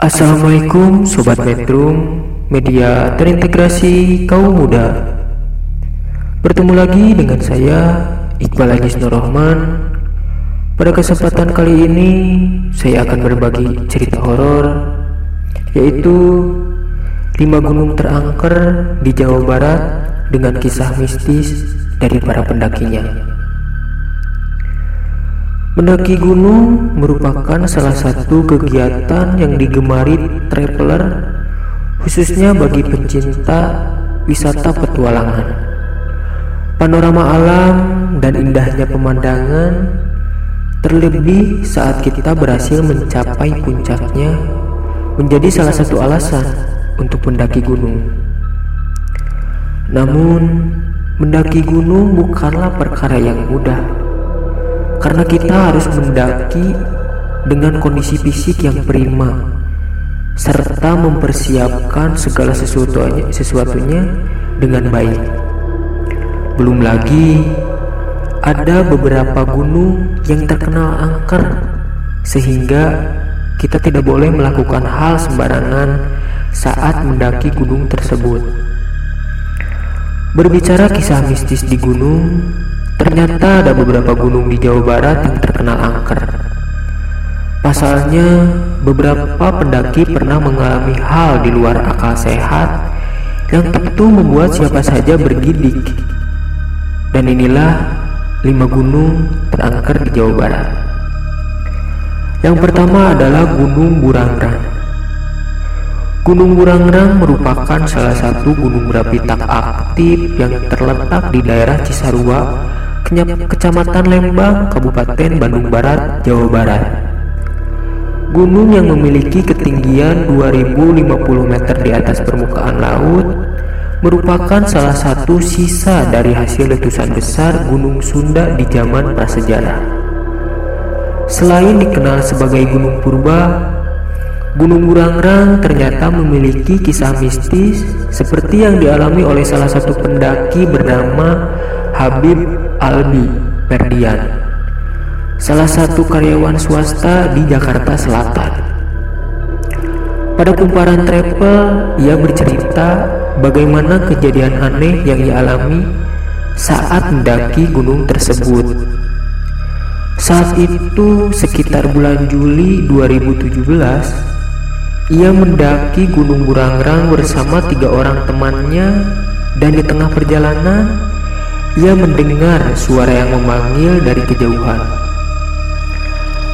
Assalamualaikum Sobat Metrum Media terintegrasi kaum muda. Bertemu lagi dengan saya Iqbal Ajis Nur Rahman. Pada kesempatan kali ini Saya akan berbagi cerita horor Yaitu lima gunung terangker di Jawa Barat Dengan kisah mistis dari para pendakinya Mendaki gunung merupakan salah satu kegiatan yang digemari traveler khususnya bagi pencinta wisata petualangan. Panorama alam dan indahnya pemandangan terlebih saat kita berhasil mencapai puncaknya menjadi salah satu alasan untuk mendaki gunung. Namun, mendaki gunung bukanlah perkara yang mudah karena kita harus mendaki dengan kondisi fisik yang prima serta mempersiapkan segala sesuatunya, sesuatunya dengan baik. Belum lagi ada beberapa gunung yang terkenal angker sehingga kita tidak boleh melakukan hal sembarangan saat mendaki gunung tersebut. Berbicara kisah mistis di gunung, Ternyata ada beberapa gunung di Jawa Barat yang terkenal angker. Pasalnya, beberapa pendaki pernah mengalami hal di luar akal sehat yang tentu membuat siapa saja bergidik. Dan inilah lima gunung terangker di Jawa Barat. Yang pertama adalah Gunung Burangrang. Gunung Burangrang merupakan salah satu gunung berapi tak aktif yang terletak di daerah Cisarua, Kecamatan Lembang, Kabupaten Bandung Barat, Jawa Barat. Gunung yang memiliki ketinggian 2050 meter di atas permukaan laut merupakan salah satu sisa dari hasil letusan besar Gunung Sunda di zaman prasejarah. Selain dikenal sebagai Gunung Purba, Gunung Burangrang ternyata memiliki kisah mistis seperti yang dialami oleh salah satu pendaki bernama Habib Albi Perdian, salah satu karyawan swasta di Jakarta Selatan. Pada kumparan travel, ia bercerita bagaimana kejadian aneh yang ia alami saat mendaki gunung tersebut. Saat itu, sekitar bulan Juli 2017, ia mendaki Gunung Burangrang bersama tiga orang temannya dan di tengah perjalanan ia mendengar suara yang memanggil dari kejauhan.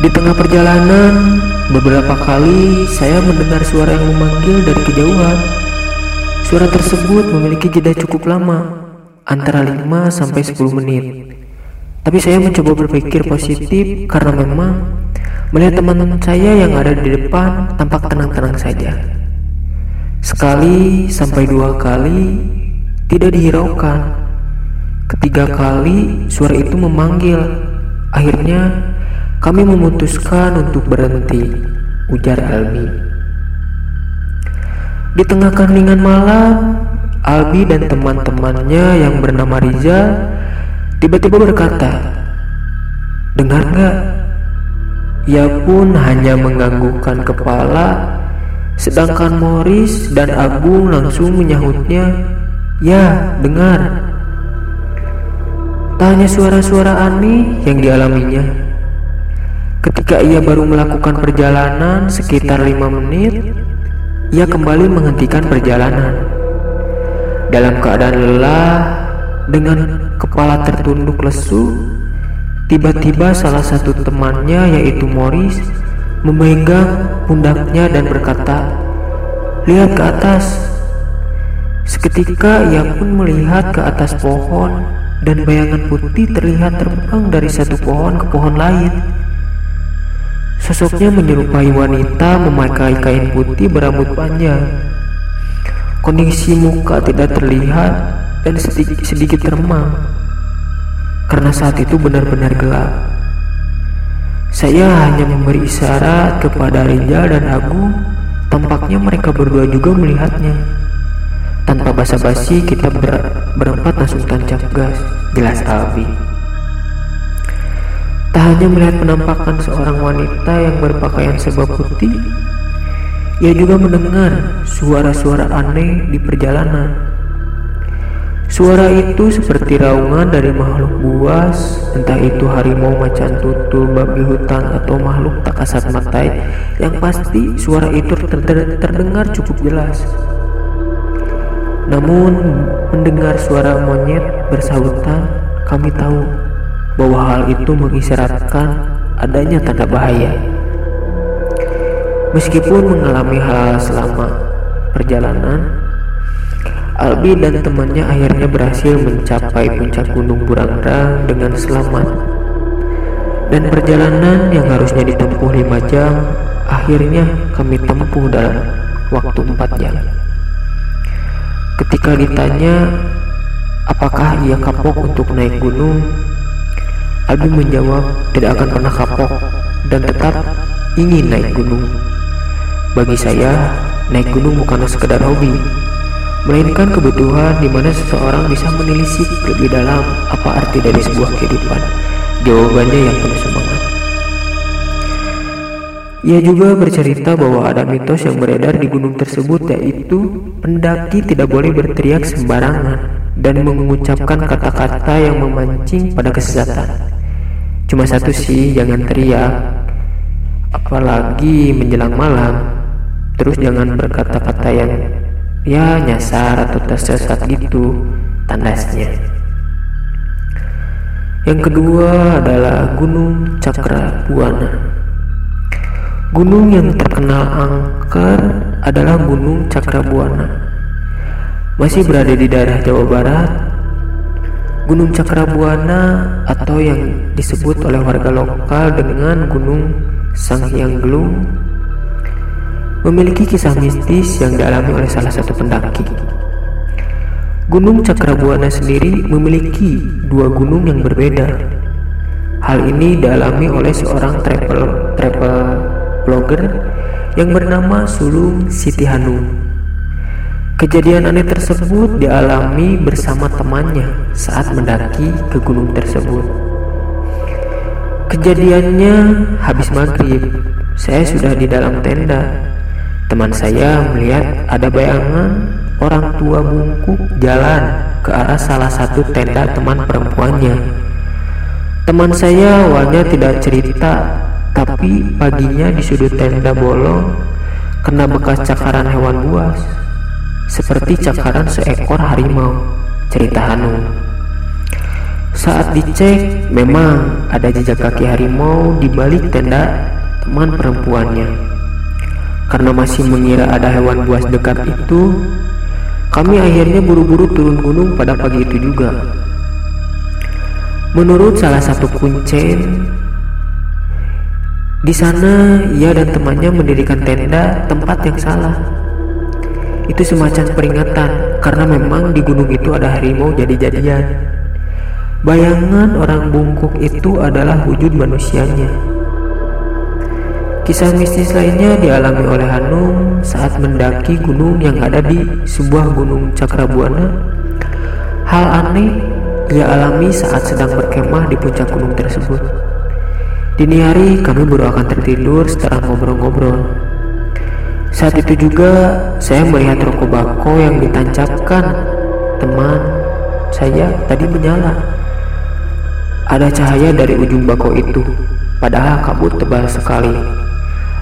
Di tengah perjalanan, beberapa kali saya mendengar suara yang memanggil dari kejauhan. Suara tersebut memiliki jeda cukup lama, antara 5 sampai 10 menit. Tapi saya mencoba berpikir positif karena memang melihat teman-teman saya yang ada di depan tampak tenang-tenang saja. Sekali sampai dua kali tidak dihiraukan Ketiga kali suara itu memanggil. Akhirnya kami memutuskan untuk berhenti, ujar Albi. Di tengah keheningan malam, Albi dan teman-temannya yang bernama Riza tiba-tiba berkata, Dengar gak? Ia pun hanya menganggukkan kepala, sedangkan Morris dan Agung langsung menyahutnya, Ya, dengar. Tak hanya suara-suara aneh yang dialaminya. Ketika ia baru melakukan perjalanan sekitar lima menit, ia kembali menghentikan perjalanan. Dalam keadaan lelah, dengan kepala tertunduk lesu, tiba-tiba salah satu temannya yaitu Morris memegang pundaknya dan berkata, "Lihat ke atas." Seketika ia pun melihat ke atas pohon dan bayangan putih terlihat terbang dari satu pohon ke pohon lain. Sosoknya menyerupai wanita memakai kain putih berambut panjang. Kondisi muka tidak terlihat dan sedikit, sedikit remang karena saat itu benar-benar gelap. Saya hanya memberi isyarat kepada Rizal dan Agung. Tampaknya mereka berdua juga melihatnya. Tanpa basa-basi kita ber berempat langsung tancap gas. Jelas Albi. Tak hanya melihat penampakan seorang wanita yang berpakaian serba putih, ia juga mendengar suara-suara aneh di perjalanan. Suara itu seperti raungan dari makhluk buas, entah itu harimau macan tutul, babi hutan, atau makhluk tak kasat mata. Yang pasti suara itu ter terdengar cukup jelas. Namun mendengar suara monyet bersahutan, kami tahu bahwa hal itu mengisyaratkan adanya tanda bahaya. Meskipun mengalami hal selama perjalanan, Albi dan temannya akhirnya berhasil mencapai puncak Gunung Burangrang dengan selamat. Dan perjalanan yang harusnya ditempuh lima jam, akhirnya kami tempuh dalam waktu empat jam. Ketika ditanya apakah ia kapok untuk naik gunung, Albi menjawab tidak akan pernah kapok dan tetap ingin naik gunung. Bagi saya, naik gunung bukanlah sekedar hobi, melainkan kebutuhan di mana seseorang bisa menelisik lebih dalam apa arti dari sebuah kehidupan. Jawabannya yang penuh semangat. Ia juga bercerita bahwa ada mitos yang beredar di gunung tersebut yaitu pendaki tidak boleh berteriak sembarangan dan mengucapkan kata-kata yang memancing pada kesesatan. Cuma satu sih, jangan teriak, apalagi menjelang malam. Terus jangan berkata-kata yang ya nyasar atau tersesat gitu tandasnya. Yang kedua adalah Gunung Cakra Buana. Gunung yang terkenal angker adalah Gunung Cakra Buana. Masih berada di daerah Jawa Barat. Gunung Cakra Buana atau yang disebut oleh warga lokal dengan Gunung Sanghyang Gelung memiliki kisah mistis yang dialami oleh salah satu pendaki. Gunung Cakrabuana sendiri memiliki dua gunung yang berbeda. Hal ini dialami oleh seorang travel travel blogger yang bernama Sulung Siti Hanum. Kejadian aneh tersebut dialami bersama temannya saat mendaki ke gunung tersebut. Kejadiannya habis maghrib, saya sudah di dalam tenda Teman saya melihat ada bayangan orang tua bungkuk jalan ke arah salah satu tenda teman perempuannya. Teman saya awalnya tidak cerita, tapi paginya di sudut tenda bolong kena bekas cakaran hewan buas, seperti cakaran seekor harimau. Cerita Hanum. Saat dicek, memang ada jejak kaki harimau di balik tenda teman perempuannya. Karena masih mengira ada hewan buas dekat itu, kami akhirnya buru-buru turun gunung pada pagi itu juga. Menurut salah satu kuncen, di sana ia dan temannya mendirikan tenda tempat yang salah. Itu semacam peringatan karena memang di gunung itu ada harimau jadi-jadian. Bayangan orang bungkuk itu adalah wujud manusianya. Kisah mistis lainnya dialami oleh Hanum saat mendaki gunung yang ada di sebuah gunung Cakrabuana. Hal aneh ia alami saat sedang berkemah di puncak gunung tersebut. Dini hari kami baru akan tertidur setelah ngobrol-ngobrol. Saat itu juga saya melihat rokok bako yang ditancapkan teman saya tadi menyala. Ada cahaya dari ujung bako itu, padahal kabut tebal sekali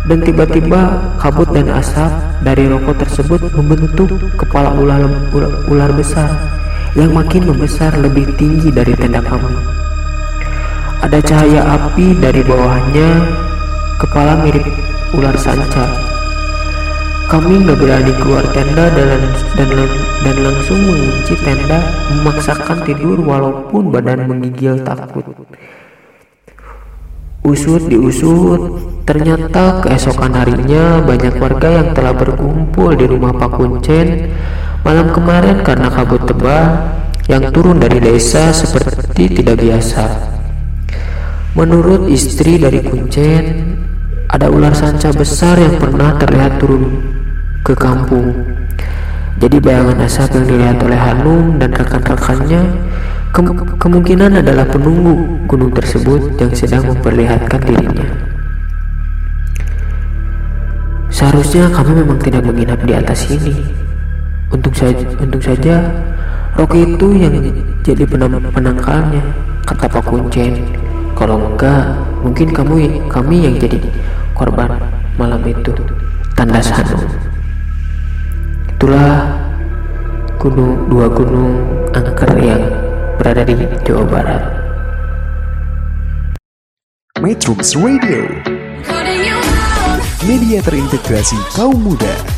dan tiba-tiba kabut dan asap dari rokok tersebut membentuk kepala ular, ular, besar yang makin membesar lebih tinggi dari tenda kami. Ada cahaya api dari bawahnya, kepala mirip ular sanca. Kami nggak berani keluar tenda dan, dan, dan langsung mengunci tenda, memaksakan tidur walaupun badan menggigil takut. Usut diusut, ternyata keesokan harinya banyak warga yang telah berkumpul di rumah Pak Kuncen Malam kemarin karena kabut tebal yang turun dari desa seperti tidak biasa. Menurut istri dari Kuncen, ada ular sanca besar yang pernah terlihat turun ke kampung. Jadi bayangan asap yang dilihat oleh Hanum dan rekan-rekannya ke- kemungkinan adalah penunggu gunung tersebut yang sedang memperlihatkan dirinya. Seharusnya kami memang tidak menginap di atas ini. Untuk saja, untuk saja Rocky itu yang jadi penam- penangkalnya, kata Pak Kuncen. Kalau enggak, mungkin kamu kami yang jadi korban malam itu. Tanda Hanum. Itulah gunung dua gunung angker yang berada di Jawa Barat. Matrix Radio, media terintegrasi kaum muda.